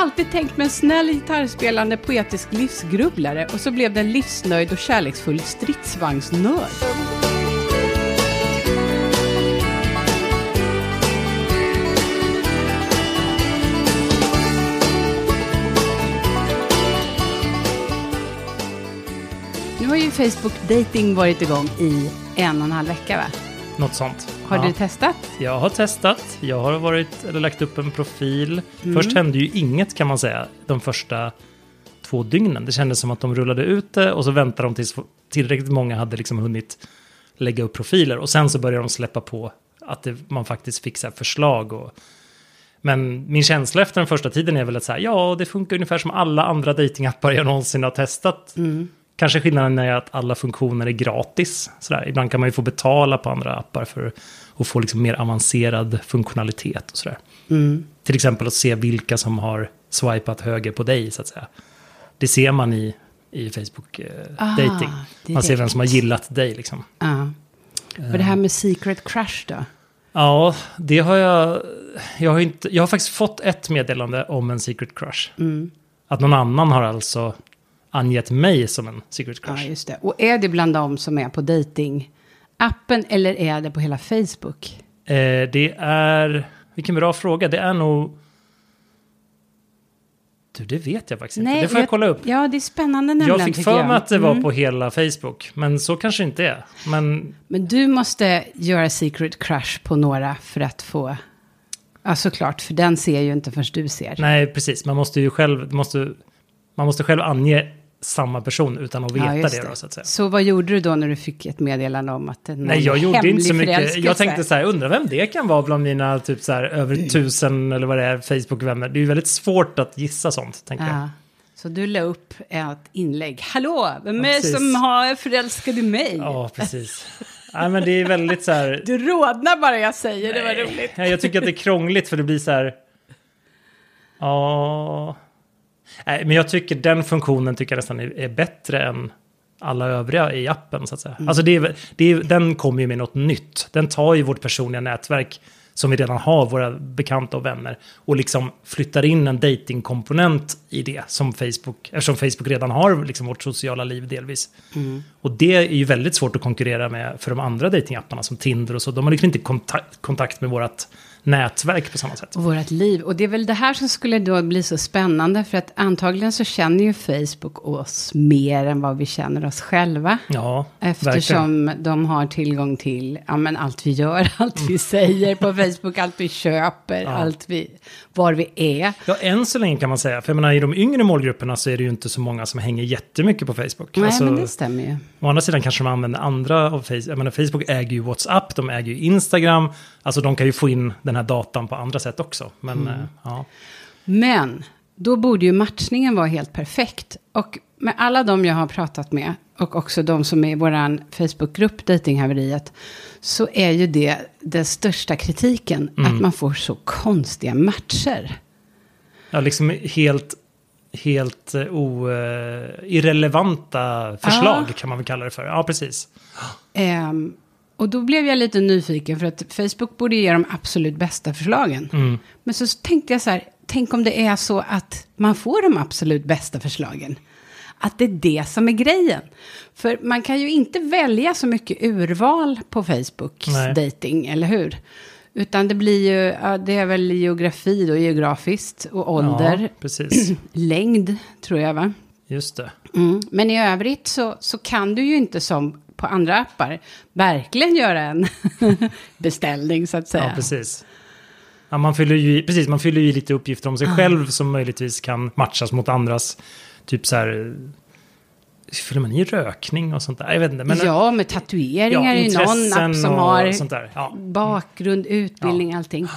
alltid tänkt mig en snäll gitarrspelande poetisk livsgrubblare och så blev det en livsnöjd och kärleksfull stridsvagnsnörd. Nu har ju Facebook Dating varit igång i en och en halv vecka va? Något sånt. Har Ja. du testat? Jag har testat. Jag har varit, eller lagt upp en profil. Mm. Först hände ju inget kan man säga de första två dygnen. Det kändes som att de rullade ut det och så väntade de tills tillräckligt många hade liksom hunnit lägga upp profiler. Och sen så började de släppa på att det, man faktiskt fick förslag. Och, men min känsla efter den första tiden är väl att så här, ja, det funkar ungefär som alla andra datingappar jag någonsin har testat. Kanske skillnaden är att alla funktioner är gratis. Sådär. Ibland kan man ju få betala på andra appar för att få liksom mer avancerad funktionalitet. Och sådär. Till exempel att se vilka som har swipat höger på dig, så att säga. Det ser man i, i Facebook eh, Ah, dating. Man ser vem som har gillat dig. Liksom. Ja. Och det här med secret crush då? Ja, det har jag... Jag har, inte, jag har faktiskt fått ett meddelande om en secret crush. Mm. Att någon annan har alltså angett mig som en secret Ja, crush. just det. Och är det bland de som är på dating appen eller är det på hela Facebook? Eh, det är... Vilken bra fråga. Det är nog... Du, det vet jag faktiskt inte. Det får jag, kolla upp. Ja, det är spännande nämligen. Jag fick för mig att det var Mm. på hela Facebook. Men så kanske inte är. Men Men du måste göra secret crush på några för att få... Ja, såklart, för den ser ju inte förrän du ser. nej, precis. Man måste ju själv... Måste, man måste själv ange samma person utan att veta Ja, just det, då, så att säga. Så vad gjorde du då när du fick ett meddelande om att det Nej, jag gjorde inte så mycket. Jag tänkte så här, undrar vem det kan vara bland mina typ så här över tusen eller vad det är Facebook-vänner. Det är ju väldigt svårt att gissa sånt, tänker jag. Ja. Så du la upp ett inlägg. Hallå, vem Ja, är det precis. som har förälskat i mig? Ja, precis. Nej, men det är väldigt så här... Du rodnar bara jag säger, det var roligt. Ja, jag tycker att det är krångligt för det blir så här... Ja... Nej, men jag tycker den funktionen tycker jag nästan är, är bättre än alla övriga i appen så att säga. Alltså det är, det är, den kommer ju med något nytt. Den tar ju vårt personliga nätverk som vi redan har, våra bekanta och vänner, och liksom flyttar in en datingkomponent i det som Facebook, eftersom Facebook redan har liksom vårt sociala liv delvis. Och det är ju väldigt svårt att konkurrera med för de andra datingapparna som Tinder och så. De har liksom inte kontakt, kontakt med vårt nätverk på samma sätt. Vårt liv. Och det är väl det här som skulle då bli så spännande. För att antagligen så känner ju Facebook oss mer än vad vi känner oss själva. Ja, verkligen. Eftersom de har tillgång till ja, men allt vi gör, allt vi säger på Facebook, allt vi köper, allt vi, var vi är. Ja, än så länge kan man säga. För jag menar, i de yngre målgrupperna så är det ju inte så många som hänger jättemycket på Facebook. Nej, Alltså, men det stämmer ju. Å andra sidan kanske de använder andra av Facebook. Jag menar, Facebook äger ju WhatsApp, de äger ju Instagram. Alltså de kan ju få in den här datan på andra sätt också. Men Mm. eh, ja. Men då borde ju matchningen vara helt perfekt. Och med alla de jag har pratat med och också de som är i vår Facebookgrupp Datinghaveriet så är ju det den största kritiken Mm. att man får så konstiga matcher. Ja, liksom helt, helt uh, o, eh, irrelevanta förslag kan man väl kalla det för. Ja, precis. Ehm, och då blev jag lite nyfiken för att Facebook borde ge de absolut bästa förslagen. Mm. Men så tänkte jag så här, tänk om det är så att man får de absolut bästa förslagen. Att det är det som är grejen. För man kan ju inte välja så mycket urval på Facebook Nej. dating, eller hur? Utan det blir ju, det är väl geografi då, geografiskt och ålder. Ja. Längd, tror jag va? Just det. Mm. Men i övrigt så, så kan du ju inte som på andra appar verkligen göra en beställning så att säga. Ja, precis. Ja, man, fyller ju, precis, man fyller ju lite uppgifter om sig själv som möjligtvis kan matchas mot andras. Typ så här... Fyller man i rökning och sånt där? Jag vet inte. Men, ja, med tatueringar är ju någon app som har. Ja. bakgrund, utbildning, allting.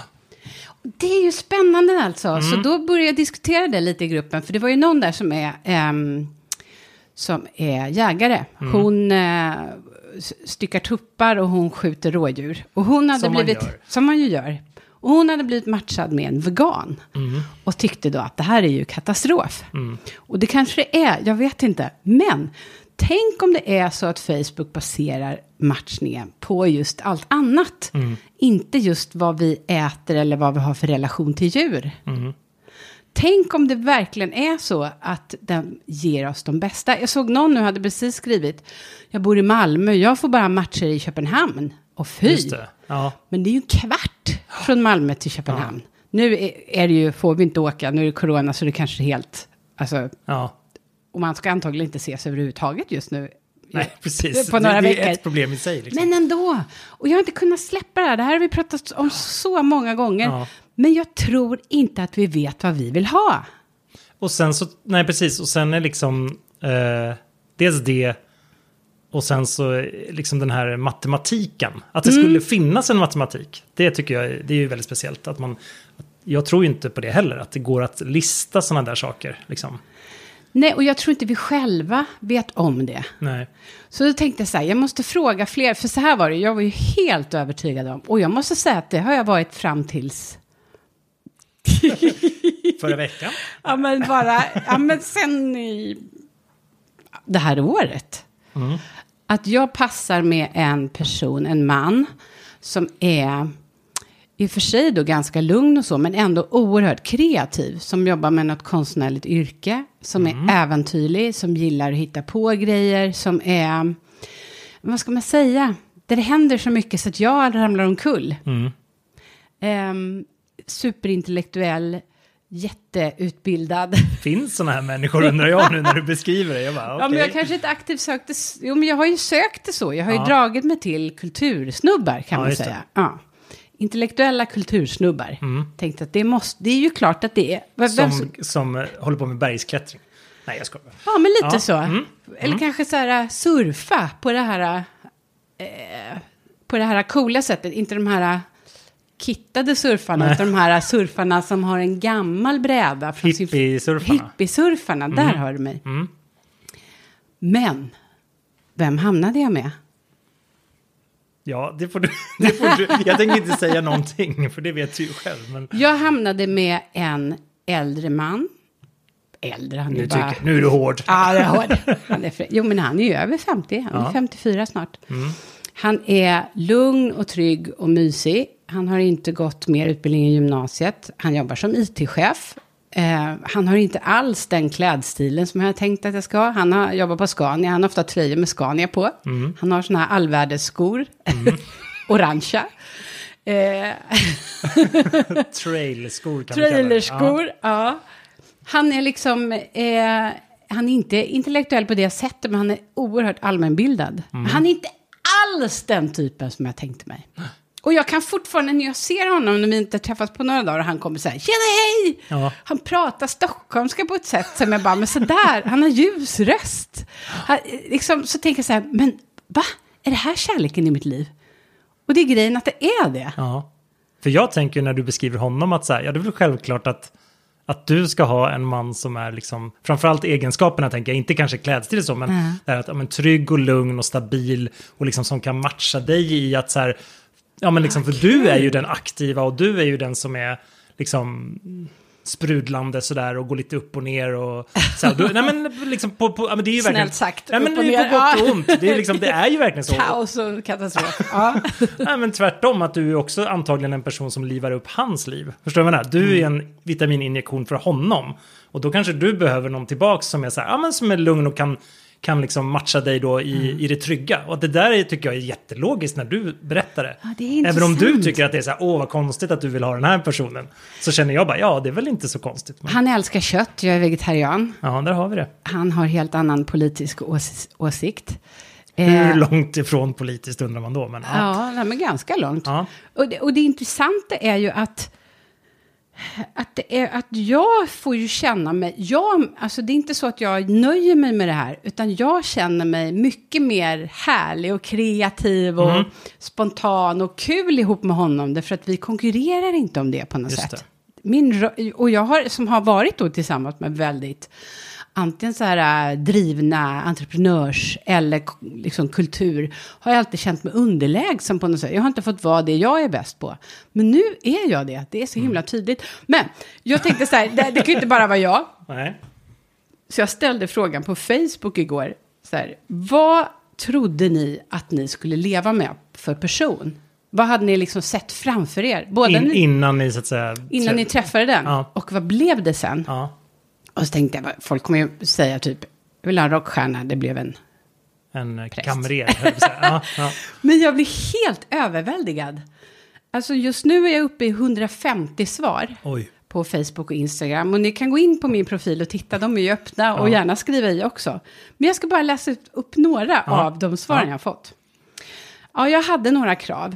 Det är ju spännande alltså. Mm. Så då började jag diskutera det lite i gruppen. För det var ju någon där som är, ehm, som är jägare. Mm. Hon eh, styckar tuppar och hon skjuter rådjur. Och hon hade Som man blivit, gör. som man ju gör. Och hon hade blivit matchad med en vegan. Mm. Och tyckte då att det här är ju katastrof. Och det kanske det är, jag vet inte. Men tänk om det är så att Facebook baserar matchningen på just allt annat. Inte just vad vi äter eller vad vi har för relation till djur. Tänk om det verkligen är så att den ger oss de bästa. Jag såg någon nu hade precis skrivit, jag bor i Malmö, jag får bara matcher i Köpenhamn. Och fy! Det. Ja. Men det är ju en kvart från Malmö till Köpenhamn. Nu är, är det ju, får vi inte åka, nu är det corona så det kanske är helt, alltså, ja. och man ska antagligen inte ses överhuvudtaget just nu. Nej, precis. På några det, det veckor. är ett problem i sig. Liksom. Men ändå, och jag har inte kunnat släppa det här, det här har vi pratat om så många gånger. Ja. Men jag tror inte att vi vet vad vi vill ha. Och sen så, nej precis, och sen är liksom eh, dels det och sen så liksom den här matematiken. Att det Mm. skulle finnas en matematik. Det tycker jag det är ju väldigt speciellt. Att man, jag tror inte på det heller, att det går att lista sådana där saker. Liksom. Nej, och jag tror inte vi själva vet om det. Nej. Så då tänkte jag så här, jag måste fråga fler, för så här var det, jag var ju helt övertygad om, och jag måste säga att det har jag varit fram tills Förra veckan. Ja, men bara, ja, men sen i det här året. Att jag passar med en person, en man, som är i och för sig då ganska lugn och så, men ändå oerhört kreativ. Som jobbar med något konstnärligt yrke, som är äventyrlig, som gillar att hitta på grejer, som är, vad ska man säga, där det händer så mycket så att jag ramlar omkull. Ehm, superintellektuell, jätteutbildad. Finns sådana här människor undrar jag nu när du beskriver det. Jag bara, Ja, men jag kanske inte aktivt sökte... Jo, men jag har ju sökt det så. Jag har ju Ja. dragit mig till kultursnubbar, kan Ja, man det. säga. Ja. Intellektuella kultursnubbar. Tänkte att det måste... Det är ju klart att det är... vem- vem- som, som eh, håller på med bergsklättring. Nej, jag skojar. Ja, men lite Ja, så. mm, Eller kanske så här surfa på det här... Eh, på det här coola sättet. Inte de här kittade surfarna, Nej. utan de här surfarna som har en gammal bräda. Från sin- Hippiesurfarna. Hippiesurfarna, där har du mig. Mm. Men, vem hamnade jag med? Ja, det får du, det får du. Jag tänker inte säga någonting, för det vet du ju själv. Men Jag hamnade med en äldre man. Äldre, han är nu, bara... tycker, nu är du hård. Ja, det är hård. Han är fri. Jo, men han är ju över 50. Han är Ja. Mm. 54 snart. Han är lugn och trygg och mysig. Han har inte gått mer utbildning i gymnasiet. Han jobbar som it-chef. Eh, han har inte alls den klädstilen som jag har tänkt att jag ska ha. Han har jobbat på Scania. Han har ofta tröjor med Scania på. Mm. Han har såna här allvädersskor. Orangea. Eh, Trailskor kan. Trailerskor, ja. Han är liksom, eh, han är inte intellektuell på det sättet, men han är oerhört allmänbildad. Mm. Han är inte alls den typen som jag tänkte mig. Och jag kan fortfarande, när jag ser honom, när vi inte träffats på några dagar, och han kommer säga tjena hej! Ja. Han pratar stockholmska på ett sätt som jag bara, men sådär, han har ljus röst. Han, liksom, så tänker jag så här, men va? Är det här kärleken i mitt liv? Och det är grejen att det är det. Ja. För jag tänker när du beskriver honom att så här, ja, det är väl självklart att, Att du ska ha en man som är liksom, framförallt egenskaperna tänker jag, inte kanske klädstil så, men det här att, ja, men trygg och lugn och stabil och liksom som kan matcha dig i att så här, ja men liksom, för du är ju den aktiva och du är ju den som är liksom sprudlande sådär och går lite upp och ner och så här, du, nej men liksom på, på ja, men det är ju verkligen, Snällt sagt, nej, men det är på gott och ont, det är liksom, det är ju verkligen så. Kaos och katastrof. Ja. Nej, men tvärtom, att du är också antagligen en person som livar upp hans liv. Förstår du vad jag menar? Du är en vitamininjektion för honom. Och då kanske du behöver någon tillbaks som är så här, ja men som är lugn och kan, kan liksom matcha dig då i, i det trygga. Och det där är, tycker jag är jättelogiskt när du berättar det. Ja, det Även om du tycker att det är så här, åh vad konstigt att du vill ha den här personen. Så känner jag bara, ja det är väl inte så konstigt. Men, Han älskar kött, jag är vegetarian. ja, där har vi det. Han har helt annan politisk ås- åsikt. Hur Eh, långt ifrån politiskt undrar man då. Men, ja. Ja, men ganska långt. Ja. Och, det, och det intressanta är ju att, att, det är, att jag får ju känna mig... Jag, alltså det är inte så att jag nöjer mig med det här, utan jag känner mig mycket mer härlig och kreativ och Mm. spontan och kul ihop med honom, därför att vi konkurrerar inte om det på något Just sätt. det. Min, och jag har, som har varit då tillsammans med väldigt antingen så här äh, drivna entreprenörs eller liksom kultur har jag alltid känt mig underlägsen på något sätt. Jag har inte fått vara det jag är bäst på. Men nu är jag det. Det är så himla tydligt. Men jag tänkte så här, det, det kan ju inte bara vara jag. Nej. Så jag ställde frågan på Facebook igår. Så här, vad trodde ni att ni skulle leva med för person? Vad hade ni liksom sett framför er? Både In, ni, innan ni så att säga... innan ni träffade den. Ja. Och vad blev det sen? Ja, Och så tänkte jag, folk kommer ju säga typ, jag vill ha en rockstjärna, det blev en... en eh, Präst. kamrer. Ja, ja. Men jag blir helt överväldigad. Alltså just nu är jag uppe i 150 svar Oj. på Facebook och Instagram. Och ni kan gå in på min profil och titta, de är ju öppna och gärna skriva i också. Men jag ska bara läsa upp några av de svaren Ja. jag har fått. Ja, jag hade några krav.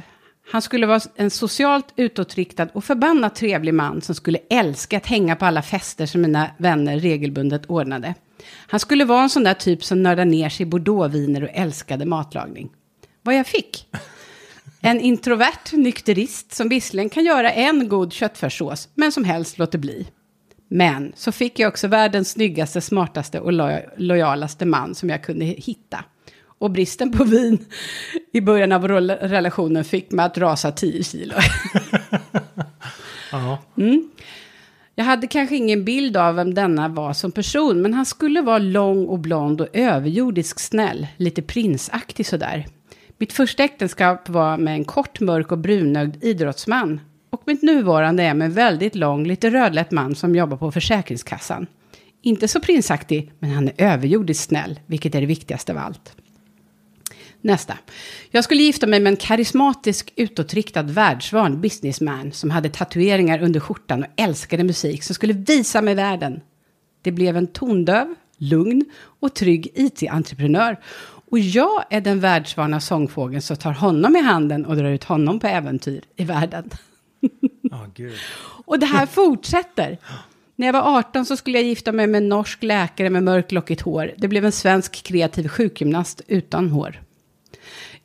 Han skulle vara en socialt utåtriktad och förbannat trevlig man som skulle älska att hänga på alla fester som mina vänner regelbundet ordnade. Han skulle vara en sån där typ som nördar ner sig i bordeauxviner och älskade matlagning. Vad jag fick? En introvert nykterist som visserligen kan göra en god köttfärssås, men som helst låter bli. Men så fick jag också världens snyggaste, smartaste och lojalaste man som jag kunde hitta. Och bristen på vin i början av rel- relationen fick mig att rasa 10 kilo. Ja. Jag hade kanske ingen bild av vem denna var som person, men han skulle vara lång och blond och överjordisk snäll, lite prinsaktig sådär. Mitt första äktenskap var med en kort, mörk och brunögd idrottsman. Och mitt nuvarande är med en väldigt lång, lite rödlätt man som jobbar på Försäkringskassan. Inte så prinsaktig, men han är överjordiskt snäll, vilket är det viktigaste av allt. Nästa. Jag skulle gifta mig med en karismatisk, utåtriktad, världsvan businessman som hade tatueringar under skjortan och älskade musik som skulle visa mig världen. Det blev en tondöv, lugn och trygg IT-entreprenör. Och jag är den världsvana sångfågeln som tar honom i handen och drar ut honom på äventyr i världen. Gud. Och det här fortsätter. När jag var 18 så skulle jag gifta mig med en norsk läkare med mörklockigt hår. Det blev en svensk kreativ sjukgymnast utan hår.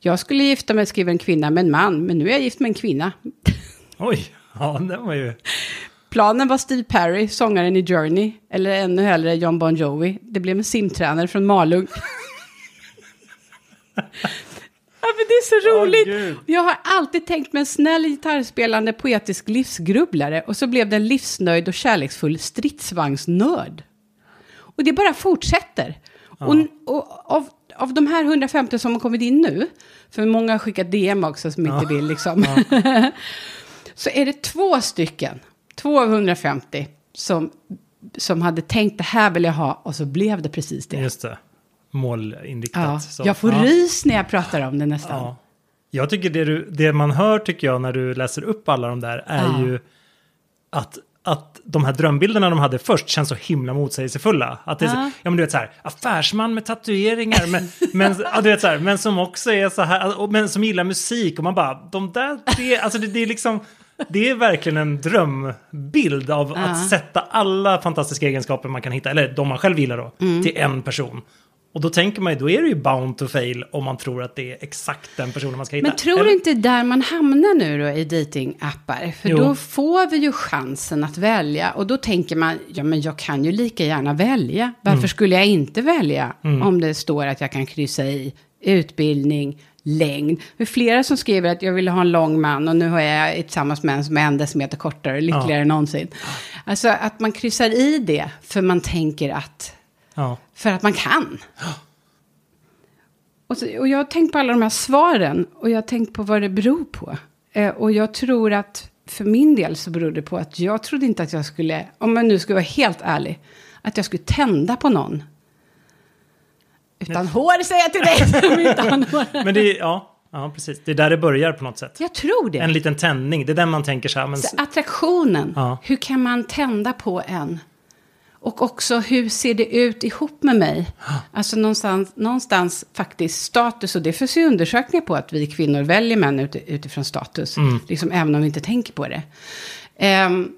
Jag skulle gifta mig, skriver en kvinna, med en man, men nu är jag gift med en kvinna. Oj, ja, den var ju... Planen var Steve Perry, sångaren i Journey, eller ännu hellre John Bon Jovi. Det blev en simtränare från Malung. ja, men det är så roligt. Gud. jag har alltid tänkt mig en snäll gitarrspelande poetisk livsgrubblare och så blev det en livsnöjd och kärleksfull stridsvagnsnörd. Och det bara fortsätter. Och, och av, av de här 150 som har kommit in nu, för många har skickat DM också som inte vill liksom, så är det två stycken, två av 150, som, som hade tänkt det här vill jag ha och så blev det precis det. Just det. Målinriktat. Ja, så. jag får ja. rys när jag pratar om det nästan. Ja. Jag tycker det, du, det man hör tycker jag när du läser upp alla de där är Ja. ju att, att de här drömbilderna de hade först känns så himla motsägelsefulla. Att det är så, Ja. ja men du vet så här, affärsman med tatueringar, men, men, ja, du vet så här, men som också är så här, men som gillar musik och man bara, de där tre, alltså det, det är liksom, det är verkligen en drömbild av att sätta alla fantastiska egenskaper man kan hitta, eller de man själv gillar då, Mm. till en person. Och då tänker man ju, då är det ju bound to fail om man tror att det är exakt den personen man ska hitta. Men tror Eller- inte där man hamnar nu då i datingappar? För Jo. då får vi ju chansen att välja. Och då tänker man, ja men jag kan ju lika gärna välja. Varför Mm. skulle jag inte välja om det står att jag kan kryssa i utbildning, längd. Det är flera som skriver att jag ville ha en lång man och nu har jag tillsammans med en som är en decimeter kortare, lyckligare än någonsin. Alltså att man kryssar i det för man tänker att Ja. för att man kan. Och, så, och jag har tänkt på alla de här svaren och jag har tänkt på vad det beror på. Eh, och jag tror att för min del så beror det på att jag trodde inte att jag skulle, om jag nu ska vara helt ärlig, att jag skulle tända på någon. Utan hår säger jag till dig som inte har. Men det är, ja, ja, precis. Det är där det börjar på något sätt. Jag tror det. En liten tändning, det är den man tänker så här, men... Så attraktionen, Ja. hur kan man tända på en? Och också hur ser det ut ihop med mig? Alltså någonstans, någonstans faktiskt status, och det finns ju undersökningar på att vi kvinnor väljer män ut, utifrån status, liksom, även om vi inte tänker på det. Ehm,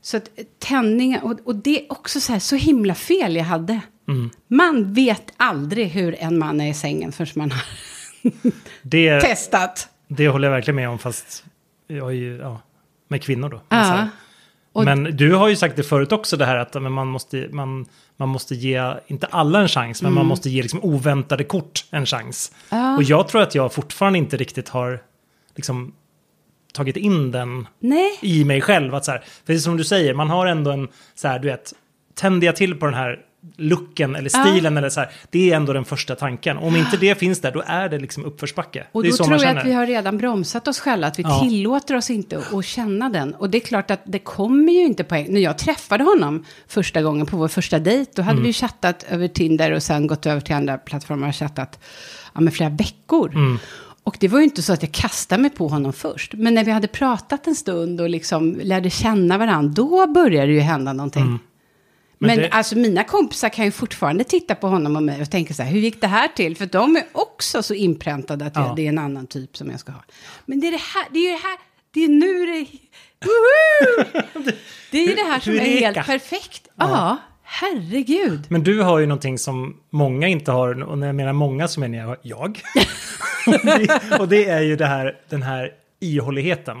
så att tändningar, och, och det är också så här, så himla fel jag hade. Man vet aldrig hur en man är i sängen förrän man har det, testat. det håller jag verkligen med om, fast jag är ju, ja, med kvinnor då. Ja. Och- Men du har ju sagt det förut också, det här att men man, måste, man, man måste ge, inte alla en chans, men man måste ge liksom oväntade kort en chans. Mm. Ja. Och jag tror att jag fortfarande inte riktigt har liksom, tagit in den Nej. i mig själv. Att så här, för det är som du säger, man har ändå en, så här, du vet, tänder jag till på den här looken eller Ja. stilen eller så här, det är ändå den första tanken. Om inte det finns där, då är det liksom uppförsbacke. Och då tror jag att vi har redan bromsat oss själva, att vi Ja. tillåter oss inte att- känna den. Och det är klart att det kommer ju inte på en. När jag träffade honom första gången på vår första dejt, då hade Mm. vi chattat över Tinder och sen gått över till andra plattformar och chattat ja, med flera veckor. Mm. Och det var ju inte så att jag kastade mig på honom först. Men när vi hade pratat en stund och liksom lärde känna varandra, då började det ju hända någonting. Mm. Men Men, det- alltså mina kompisar kan ju fortfarande titta på honom och mig och tänka så här, hur gick det här till? För de är också så inpräntade att Ja. jag, det är en annan typ som jag ska ha. Men det är det här, det är det här, det är nu det... Woho! Det är det här som är helt perfekt. Ja, herregud. Men du har ju någonting som många inte har, och när jag menar många så menar jag jag. och, det, och det är ju det här, den här ihålligheten.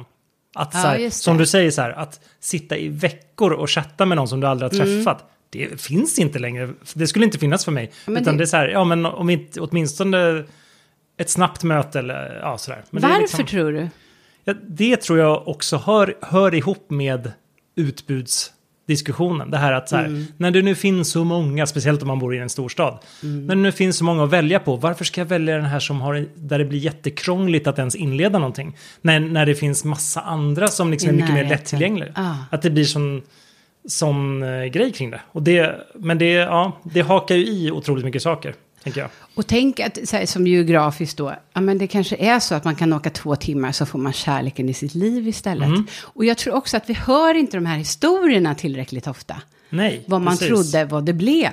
Att Ja, så här, som du säger så här, att sitta i veckor och chatta med någon som du aldrig har Mm. träffat. Det finns inte längre. Det skulle inte finnas för mig. men Utan det- det... är så här, ja men om inte, åtminstone ett snabbt möte eller ja sådär. Men Varför liksom- tror du? Ja, det tror jag också hör, hör ihop med utbudsdiskussionen. Det här att så här, Mm. när det nu finns så många, speciellt om man bor i en storstad, när det nu finns så många att välja på, varför ska jag välja den här som har, där det blir jättekrångligt att ens inleda någonting? När, när det finns massa andra som liksom är mycket mer lättillgängliga. Ah. Att det blir sån, sån eh, grej kring det. Och det. Men det, ja, det hakar ju i otroligt mycket saker, tänker jag. Och tänk att, så här, som geografiskt då, ja men det kanske är så att man kan åka två timmar så får man kärleken i sitt liv istället. Mm. Och jag tror också att vi hör inte de här historierna tillräckligt ofta. Nej, Vad man precis. trodde vad det blev.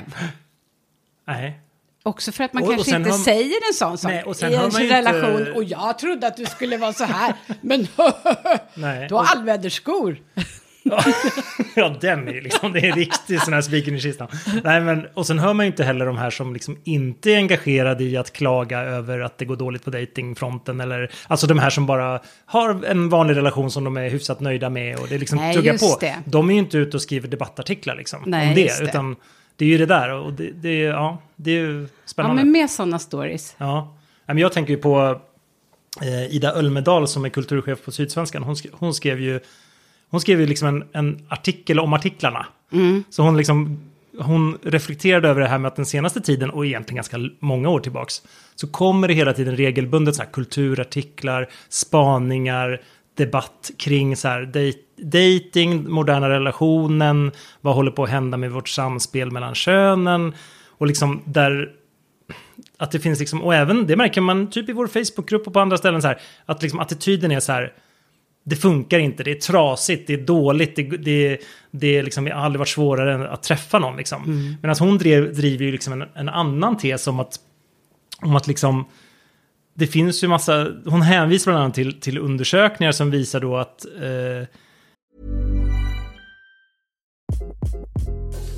Nej. Också för att man Och- och kanske sen inte hör- säger en sån sak och i en ju inte- relation. Och jag trodde att du skulle vara så här, men du har Och- allvädersskor. ja, den är liksom, det är en riktig sån här spiken i kistan. Nej, men, och sen hör man ju inte heller de här som liksom inte är engagerade i att klaga över att det går dåligt på datingfronten eller alltså de här som bara har en vanlig relation som de är hyfsat nöjda med och det liksom Nej, tuggar på. det. De är ju inte ute och skriver debattartiklar liksom Nej, om det, utan det är ju det där och det, det, är- ja, det är ju Ja, spännande. men med sådana stories. Ja, men jag tänker ju på eh, Ida Ölmedal som är kulturchef på Sydsvenskan. Hon, sk- hon skrev ju, hon skrev ju liksom en, en artikel om artiklarna. Så hon liksom hon reflekterade över det här med att den senaste tiden, och egentligen ganska många år tillbaks, så kommer det hela tiden regelbundet så här kulturartiklar, spaningar, debatt kring så här dej- dating, moderna relationen, vad håller på att hända med vårt samspel mellan könen, och liksom där att det finns liksom, och även det märker man typ i vår Facebookgrupp och på andra ställen så här, att liksom attityden är så här, det funkar inte, det är trasigt, det är dåligt, det, det, det är liksom, det har aldrig varit svårare än att träffa någon liksom. Mm. Medan hon drev, driver ju liksom en, en annan tes om att, om att liksom, det finns ju massa, hon hänvisar bland annat till, till undersökningar som visar då att eh,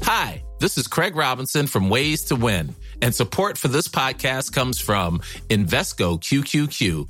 Hi, this is Craig Robinson from Ways to Win, and support for this podcast comes from Invesco QQQ,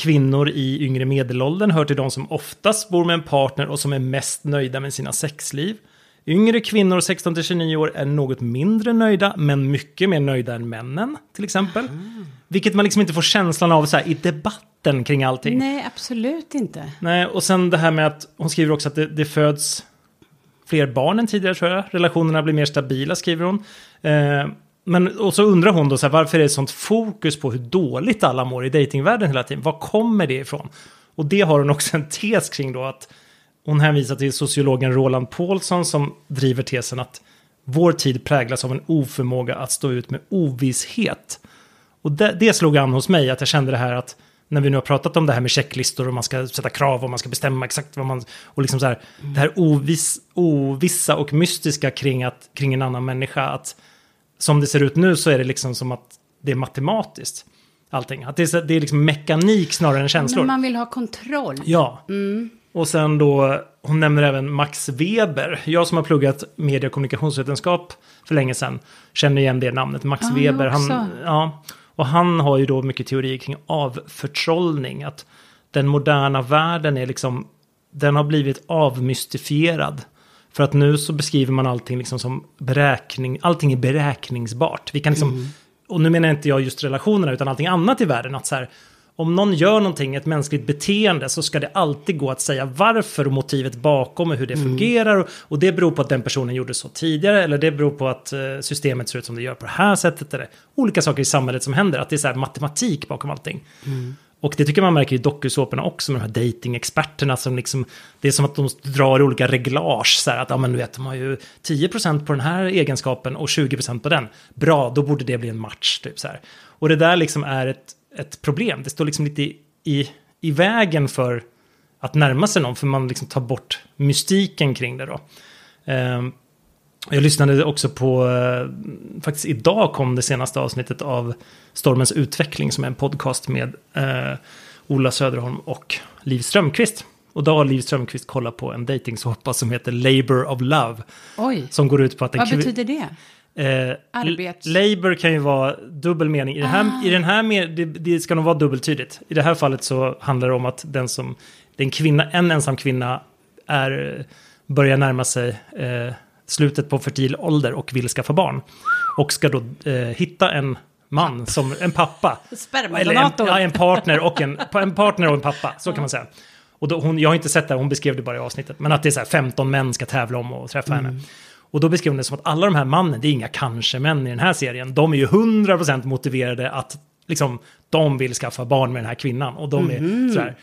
Kvinnor i yngre medelåldern hör till de som oftast bor med en partner och som är mest nöjda med sina sexliv. Yngre kvinnor 16-29 år är något mindre nöjda, men mycket mer nöjda än männen, till exempel. Vilket man liksom inte får känslan av så här, i debatten kring allting. Nej, absolut inte. Nej, och sen det här med att hon skriver också att det, det föds fler barn än tidigare tror jag. Relationerna blir mer stabila skriver hon. Eh, men, och så undrar hon då så här, varför är det sånt fokus på hur dåligt alla mår i datingvärlden hela tiden? Var kommer det ifrån? Och det har hon också en tes kring då att hon hänvisar till sociologen Roland Paulsson som driver tesen att vår tid präglas av en oförmåga att stå ut med ovisshet. Och det, det slog an hos mig att jag kände det här att när vi nu har pratat om det här med checklistor och man ska sätta krav och man ska bestämma exakt vad man... Och liksom så här, det här oviss, ovissa och mystiska kring, att, kring en annan människa. Att som det ser ut nu så är det liksom som att det är matematiskt. Allting. Att det är, det är liksom mekanik snarare än känslor. Men man vill ha kontroll. Ja. Och sen då, hon nämner även Max Weber. Jag som har pluggat media och kommunikationsvetenskap för länge sedan känner igen det namnet. Max Ja, Weber. Han, ja, och han har ju då mycket teorier kring avförtrollning. Att den moderna världen är liksom, den har blivit avmystifierad. För att nu så beskriver man allting liksom som beräkning, allting är beräkningsbart. Vi kan liksom, och nu menar inte jag just relationerna utan allting annat i världen. Att så här, om någon gör någonting, ett mänskligt beteende, så ska det alltid gå att säga varför och motivet bakom och hur det fungerar. Och, och det beror på att den personen gjorde så tidigare, eller det beror på att eh, systemet ser ut som det gör på det här sättet. Eller olika saker i samhället som händer, att det är så matematik bakom allting. Och det tycker man märker i dokusåporna också med de här datingexperterna som liksom, det är som att de drar olika reglage. Så här att, ja men du vet, de har ju 10% på den här egenskapen och 20% på den. Bra, då borde det bli en match, typ så här. Och det där liksom är ett, ett problem. Det står liksom lite i, i, i vägen för att närma sig någon, för man liksom tar bort mystiken kring det då. Um, jag lyssnade också på, eh, faktiskt idag kom det senaste avsnittet av Stormens utveckling som är en podcast med eh, Ola Söderholm och Liv Strömquist. Och då har Liv Strömquist kollat på en dejtingsåpa som heter Labour of Love. Oj, Som går ut på att en vad betyder det? Eh, Arbets- l- Labor kan ju vara dubbel mening. I, det här, i den här med, det, det ska nog vara dubbeltydigt. I det här fallet så handlar det om att den som, den kvinna, en ensam kvinna är, börjar närma sig eh, slutet på fertil ålder och vill skaffa barn. Och ska då eh, hitta en man, som, en pappa. Eller en, ja, en partner och en, en partner och en pappa, så kan man säga. Och då, hon, jag har inte sett det, hon beskrev det bara i avsnittet. Men att det är så här 15 män ska tävla om att träffa henne. Och då beskrev hon det som att alla de här mannen, det är inga kanske-män i den här serien. De är ju 100% motiverade att liksom, de vill skaffa barn med den här kvinnan. Och de är så här.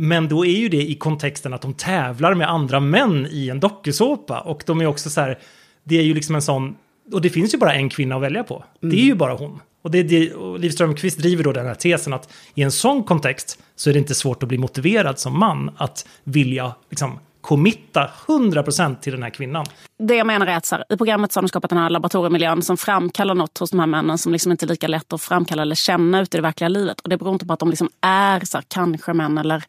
Men då är ju det i kontexten att de tävlar med andra män i en dokusåpa. Och de är också så här, det är ju liksom en sån, och det finns ju bara en kvinna att välja på. Det är ju bara hon. Och, det, det, och Liv Strömquist driver då den här tesen att i en sån kontext så är det inte svårt att bli motiverad som man att vilja liksom committa 100% till den här kvinnan. Det jag menar är att så här, i programmet så har de skapat den här laboratoriemiljön som framkallar något hos de här männen som liksom inte är lika lätt att framkalla eller känna ute i det verkliga livet. Och det beror inte på att de liksom är så här, kanske män eller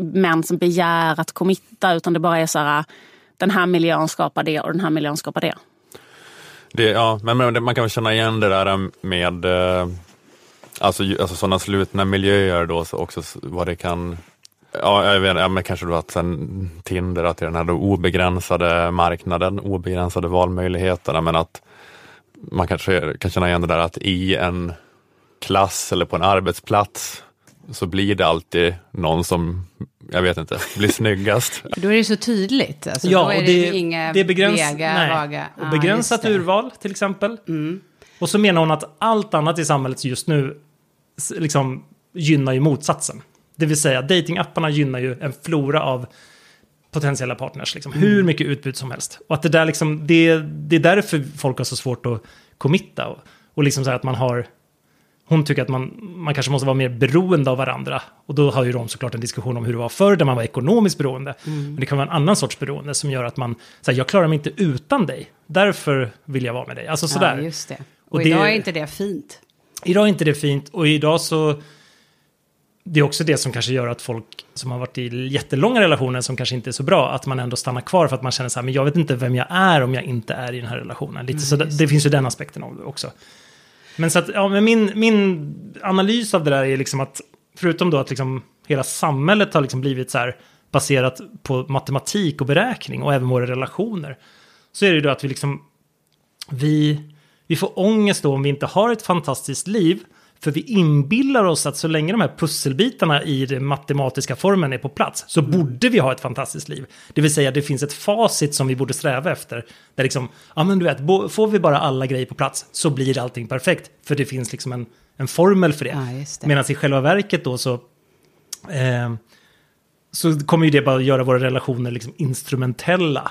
män som begär att committa utan det bara är så här, den här miljön skapar det och den här miljön skapar det. Det, ja, men men man kan väl känna igen det där med eh, alltså, alltså sådana slutna miljöer då, så också vad det kan Ja, jag vet, ja, men kanske då att sen Tinder, att det är den här då obegränsade marknaden, obegränsade valmöjligheterna, men att man kanske kan känna igen det där att i en klass eller på en arbetsplats så blir det alltid någon som, jag vet inte, blir snyggast. Då är det så tydligt. Alltså, Ja, då är och det, det- inga det är begräns- vega, nej. vaga. Och Ja, begränsat. Mm. urval till exempel. Och så menar hon att allt annat i samhället just nu liksom gynnar ju motsatsen. Det vill säga datingapparna gynnar ju en flora av potentiella partners. Liksom. Mm. Hur mycket utbud som helst. Och att det där liksom, det, det är därför folk har så svårt att committa. Och, och liksom så att man har... Hon tycker att man, man kanske måste vara mer beroende av varandra. Och då har ju de såklart en diskussion om hur det var förr, där man var ekonomiskt beroende. Men det kan vara en annan sorts beroende som gör att man, så här, jag klarar mig inte utan dig. Därför vill jag vara med dig. Alltså sådär. Ja, just det. Och, Och det- idag är inte det fint. Idag är inte det fint och idag så... Det är också det som kanske gör att folk som har varit i jättelånga relationer som kanske inte är så bra, att man ändå stannar kvar för att man känner så här, men jag vet inte vem jag är om jag inte är i den här relationen. Lite så det, det finns ju den aspekten av det också. Men så att, ja, men min, min analys av det där är liksom att, förutom då att liksom hela samhället har liksom blivit så här baserat på matematik och beräkning och även våra relationer, så är det ju då att vi liksom vi, vi får ångest då om vi inte har ett fantastiskt liv. För vi inbillar oss att så länge de här pusselbitarna i den matematiska formen är på plats så borde vi ha ett fantastiskt liv. Det vill säga det finns ett facit som vi borde sträva efter. Där liksom, ja men du vet, får vi bara alla grejer på plats så blir allting perfekt. För det finns liksom en, en formel för det. Ja, det. Medan i själva verket då så, eh, så kommer ju det bara göra våra relationer liksom instrumentella.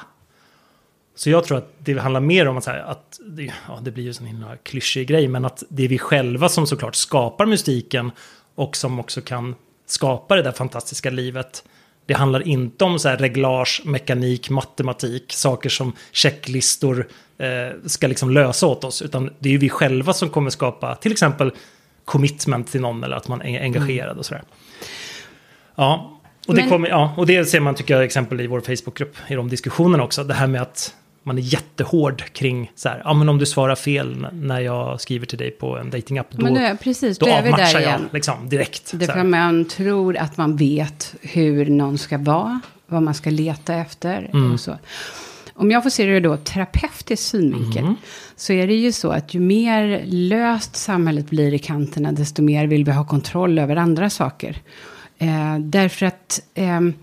Så jag tror att det handlar mer om att, här, att det, ja, det blir ju en himla klyschig grej, men att det är vi själva som såklart skapar mystiken och som också kan skapa det där fantastiska livet. Det handlar inte om så här reglage, mekanik, matematik, saker som checklistor eh, ska liksom lösa åt oss, utan det är ju vi själva som kommer skapa till exempel commitment till någon eller att man är engagerad och sådär. Ja, och det, Men- kommer, ja, och det ser man tycker jag exempel i vår Facebookgrupp, i de diskussionerna också. Det här med att man är jättehård kring så här, ja men om du svarar fel när jag skriver till dig på en datingapp, då, Men det precis, då då avmatchar jag liksom direkt. Det för man tror att man vet hur någon ska vara, vad man ska leta efter Mm. och så. Om jag får se det då terapeutisk synvinkel, Mm. så är det ju så att ju mer löst samhället blir i kanterna, desto mer vill vi ha kontroll över andra saker. Eh, därför att ehm,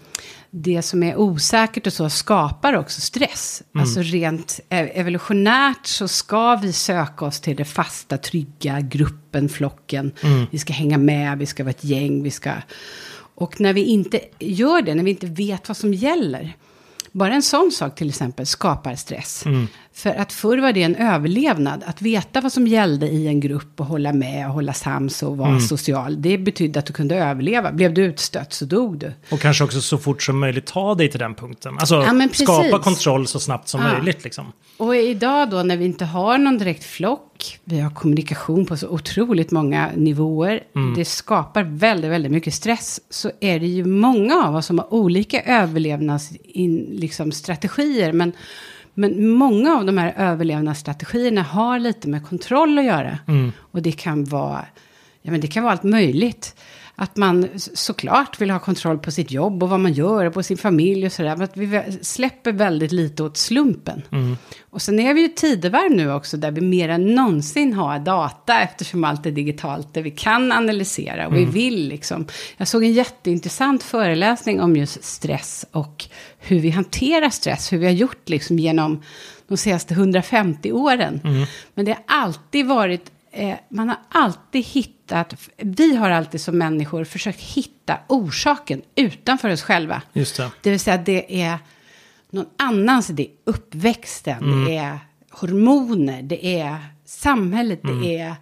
det som är osäkert och så skapar också stress. Mm. Alltså rent eh, evolutionärt så ska vi söka oss till det fasta, trygga, gruppen, flocken. Mm. Vi ska hänga med, vi ska vara ett gäng, vi ska... Och när vi inte gör det, när vi inte vet vad som gäller. Bara en sån sak till exempel skapar stress. För att förr var det en överlevnad. Att veta vad som gällde i en grupp och hålla med och hålla sams och vara social. Det betydde att du kunde överleva. Blev du utstött så dog du. Och kanske också så fort som möjligt ta dig till den punkten. Alltså Ja, skapa kontroll så snabbt som Ja. möjligt liksom. Och idag då när vi inte har någon direkt flock, vi har kommunikation på så otroligt många nivåer, det skapar väldigt, väldigt mycket stress, så är det ju många av oss som har olika överlevnadsstrategier, liksom, strategier, men, men många av de här överlevnadsstrategierna har lite med kontroll att göra. Och det kan vara, ja men det kan vara allt möjligt. Att man såklart vill ha kontroll på sitt jobb och vad man gör och på sin familj och sådär. Men att vi släpper väldigt lite åt slumpen. Och sen är vi ju tidevarv nu också där vi mer än någonsin har data eftersom allt är digitalt. Där vi kan analysera och vi vill liksom. Jag såg en jätteintressant föreläsning om just stress och hur vi hanterar stress. Hur vi har gjort liksom genom de senaste 150 åren. Men det har alltid varit eh, man har alltid hittat, vi har alltid som människor försökt hitta orsaken utanför oss själva. Just det. Det vill säga det är någon annans, det är uppväxten, det är hormoner, det är samhället, det är...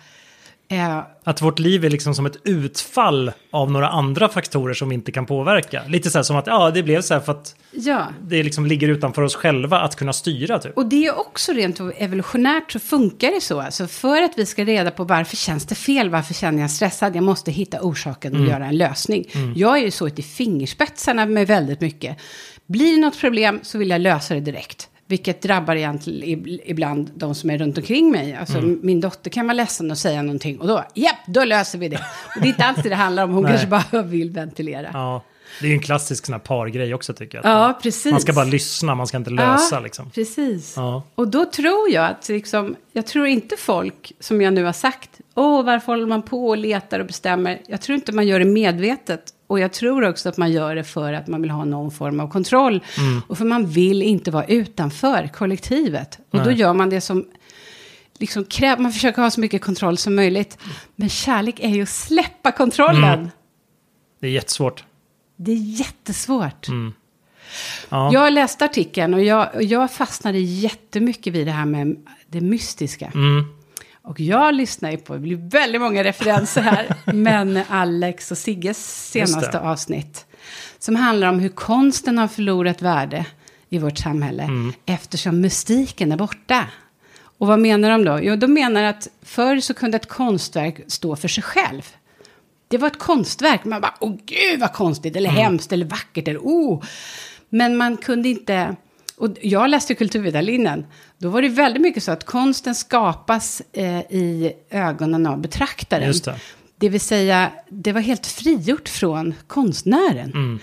Eh, Att vårt liv är liksom som ett utfall av några andra faktorer som vi inte kan påverka. Lite så här som att ja, det blev så här för att ja, det liksom ligger utanför oss själva att kunna styra typ. och det är också rent evolutionärt så funkar det så. Alltså för att vi ska reda på varför känns det fel, varför känner jag stressad, jag måste hitta orsaken och göra en lösning. Jag är ju så i fingerspetsarna med väldigt mycket. Blir det något problem så vill jag lösa det direkt. Vilket drabbar egentligen ib- ibland de som är runt omkring mig. Alltså min dotter kan vara ledsen och säga någonting och då, japp, då löser vi det. Och det är inte alltid det handlar om, hon kanske bara vill ventilera. Ja. Det är ju en klassisk sån här pargrej också tycker jag. Ja, precis. Man ska bara lyssna, man ska inte lösa ja, liksom. Precis. Ja. Och då tror jag att liksom, jag tror inte folk, som jag nu har sagt, åh, varför håller man på och letar och bestämmer? Jag tror inte man gör det medvetet. Och jag tror också att man gör det för att man vill ha någon form av kontroll. Mm. Och för man vill inte vara utanför kollektivet. Och då Nej. gör man det som liksom kräver, man försöker ha så mycket kontroll som möjligt. Men kärlek är ju att släppa kontrollen. Mm. Det är jättesvårt. Det är jättesvårt. Mm. Ja. Jag läste artikeln och jag, jag fastnade jättemycket vid det här med det mystiska. Mm. Och jag lyssnar ju på, det blir väldigt många referenser här, men Alex och Sigges senaste avsnitt. Som handlar om hur konsten har förlorat värde i vårt samhälle. Mm. Eftersom mystiken är borta. Och vad menar de då? Jo, de menar att förr så kunde ett konstverk stå för sig själv. Det var ett konstverk. Man bara, åh gud vad konstigt, eller hemskt, eller vackert, eller oh. Men man kunde inte... Och jag läste kulturvetarlinjen. Då var det väldigt mycket så att konsten skapas eh, i ögonen av betraktaren. Just det. Det vill säga, det var helt frigjort från konstnären. Mm.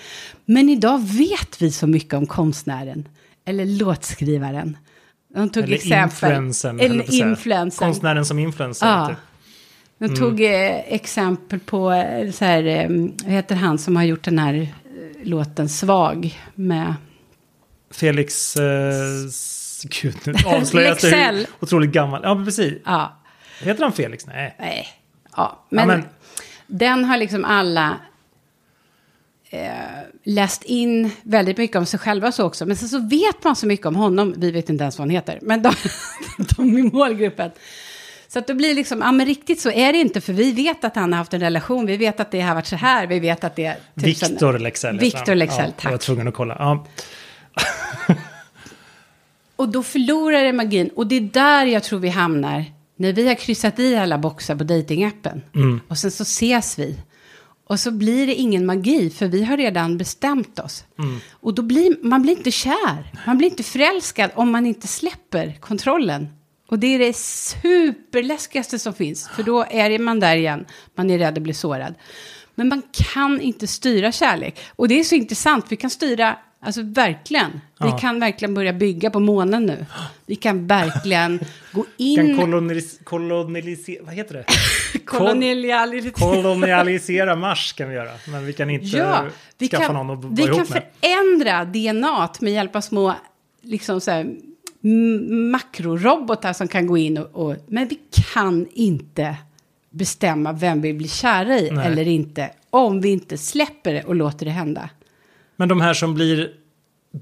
Men idag vet vi så mycket om konstnären. Eller låtskrivaren. De tog Eller exempel. Eller influensen. Konstnären som influencer. Ja. typ. De Mm. tog eh, exempel på, eh, så här, eh, vad heter han som har gjort den här låten Svag med... Felix... Eh, gud, nu avslöjas det otroligt gammal. Ja, precis. Ja, Heter han Felix? Nej. nej. Ja, men, men- den har liksom alla eh, läst in väldigt mycket om sig själva så också. Men sen så vet man så mycket om honom, vi vet inte ens vad han heter, men de, de i målgruppen. Så att det blir liksom, ja men riktigt så är det inte, för vi vet att han har haft en relation, vi vet att det har varit så här, vi vet att det är... typ Victor Lexell. han. Lexell, ja, Jag var tack. tvungen att kolla. Ja. Och då förlorar det magin. Och det är där jag tror vi hamnar. När vi har kryssat i alla boxar på datingappen. Mm. Och sen så ses vi. Och så blir det ingen magi, för vi har redan bestämt oss. Mm. Och då blir man blir inte kär. Man blir inte förälskad om man inte släpper kontrollen. Och det är det superläskigaste som finns. För då är man där igen. Man är rädd att bli sårad. Men man kan inte styra kärlek. Och det är så intressant. Vi kan styra, alltså verkligen. Ja. Vi kan verkligen börja bygga på månen nu. Vi kan verkligen gå in... Kan kolonilis kolonialisera... Vad heter det? kolonialisera. Kolonialisera Mars kan vi göra. Men vi kan inte Ja, vi skaffa kan, någon att vara vi kan ihop med. förändra DNA med hjälp av små liksom så här, makrorobotar som kan gå in och, och... Men vi kan inte bestämma vem vi blir kära i Nej. eller inte. Om vi inte släpper det och låter det hända. Men de här som blir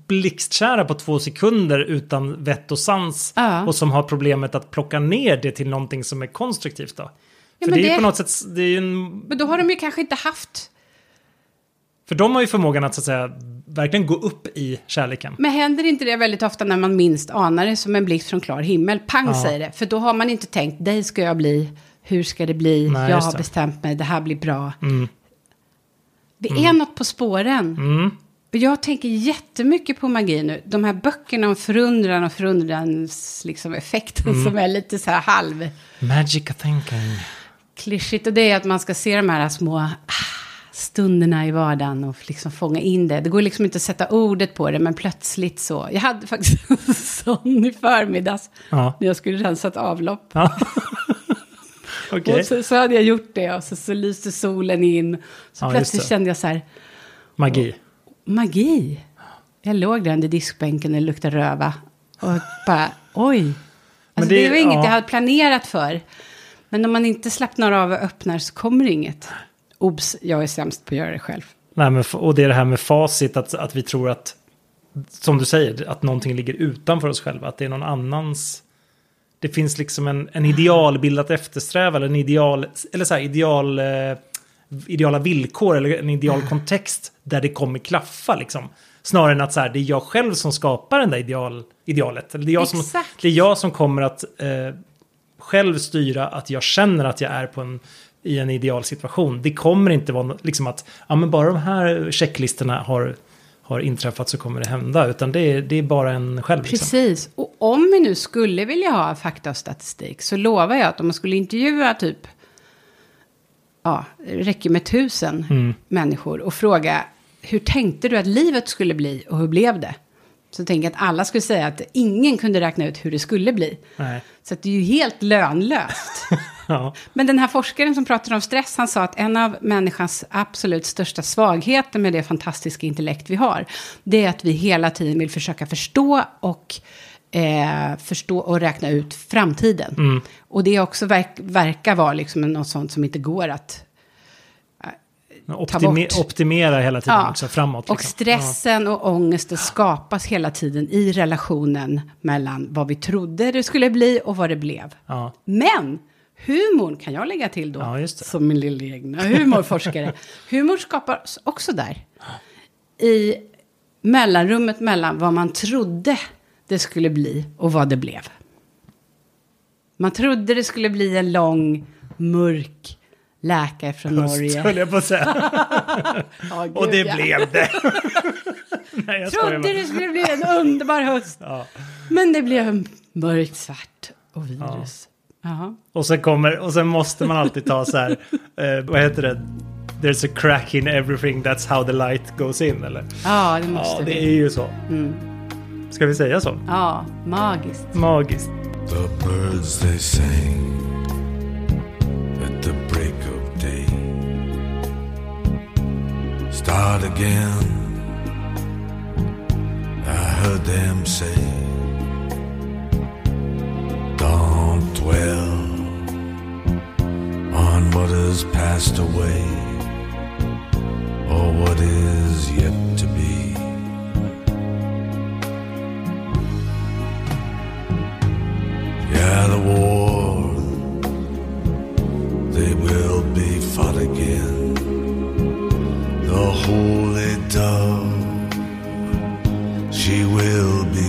blixtkära på två sekunder utan vett och sans Ja. och som har problemet att plocka ner det till någonting som är konstruktivt då. Ja, för men det är det- på något sätt, det är ju en, Men då har de ju kanske inte haft... för de har ju förmågan att så att säga verkligen gå upp i kärleken. Men händer inte det väldigt ofta när man minst anar det som en blixt från klar himmel? Pang Ja. säger det. För då har man inte tänkt, dig ska jag bli, hur ska det bli, Nej, jag har bestämt mig, det här blir bra. Mm. Det är något på spåren. Mm. Jag tänker jättemycket på magi nu. De här böckerna om förundran och förundrans liksom, effekten Mm. som är lite så här halv Magic thinking. klyschigt. Och det är att man ska se de här små ah, stunderna i vardagen och liksom fånga in det. Det går liksom inte att sätta ordet på det, men plötsligt så. Jag hade faktiskt en sån i förmiddags Ja. när jag skulle rensa ett avlopp. Ja. Okej. Och så, så hade jag gjort det och så, så lyste solen in. Så Ja, plötsligt kände jag så här, Magi. magi. Jag låg där under diskbänken och luktade röva. Och bara, oj. Alltså, det- det, var inget ja. jag hade planerat för. Men om man inte slappnar av och öppnar så kommer det inget. Obs, jag är sämst på att göra det själv. Nej, men, och det är det här med facit, att, att vi tror att, som du säger, att någonting ligger utanför oss själva. Att det är någon annans... Det finns liksom en, en idealbild att eftersträva, eller en ideal, eller så här, ideal, eh, ideala villkor, eller en ideal kontext där det kommer klaffa. Liksom. Snarare än att så här, det är jag själv som skapar den där ideal, idealet. Eller det, är jag som, det är jag som kommer att eh, själv styra att jag känner att jag är på en, i en ideal situation. Det kommer inte vara liksom att ja, men bara de här checklistorna har, har inträffat så kommer det hända. Utan det är, det är bara en själv. Liksom. Precis. Och om vi nu skulle vilja ha fakta och statistik så lovar jag att om man skulle intervjua typ, ja, det räcker med tusen Mm. människor och fråga hur tänkte du att livet skulle bli och hur blev det? Så tänker jag att alla skulle säga att ingen kunde räkna ut hur det skulle bli. Nej. Så det är ju helt lönlöst. Ja. Men den här forskaren som pratade om stress, han sa att en av människans absolut största svagheter med det fantastiska intellekt vi har, det är att vi hela tiden vill försöka förstå och eh, förstå och räkna ut framtiden. Mm. Och det också verk, verkar vara liksom något sånt som inte går att Men Ta Optime, bort. optimera hela tiden Ja. också framåt. Och liksom. stressen och ångesten skapas hela tiden i relationen mellan vad vi trodde det skulle bli och vad det blev. Ja. Men humorn kan jag lägga till då, Ja, som min lilla egna humorforskare. Humor skapas också där. I mellanrummet mellan vad man trodde det skulle bli och vad det blev. Man trodde det skulle bli en lång, mörk läkare från Höst, Norge. höll jag på att säga. Ja, gud, Och det ja. blev det. Nej, jag trodde det skulle bli en underbar höst. Ja. Men det blev mörkt, svart och virus. Ja. Och sen kommer, och sen måste man alltid ta så här, eh, vad heter det? There's a crack in everything, that's how the light goes in, eller? Ja, det måste Ja, det vi. är ju så. Mm. Ska vi säga så? Ja, magiskt. Magiskt. The birds they sang at the break of day. Start again. I heard them say, Don't dwell on what has passed away or what is yet to be. Yeah, the war, they will be fought again. The holy dove, she will be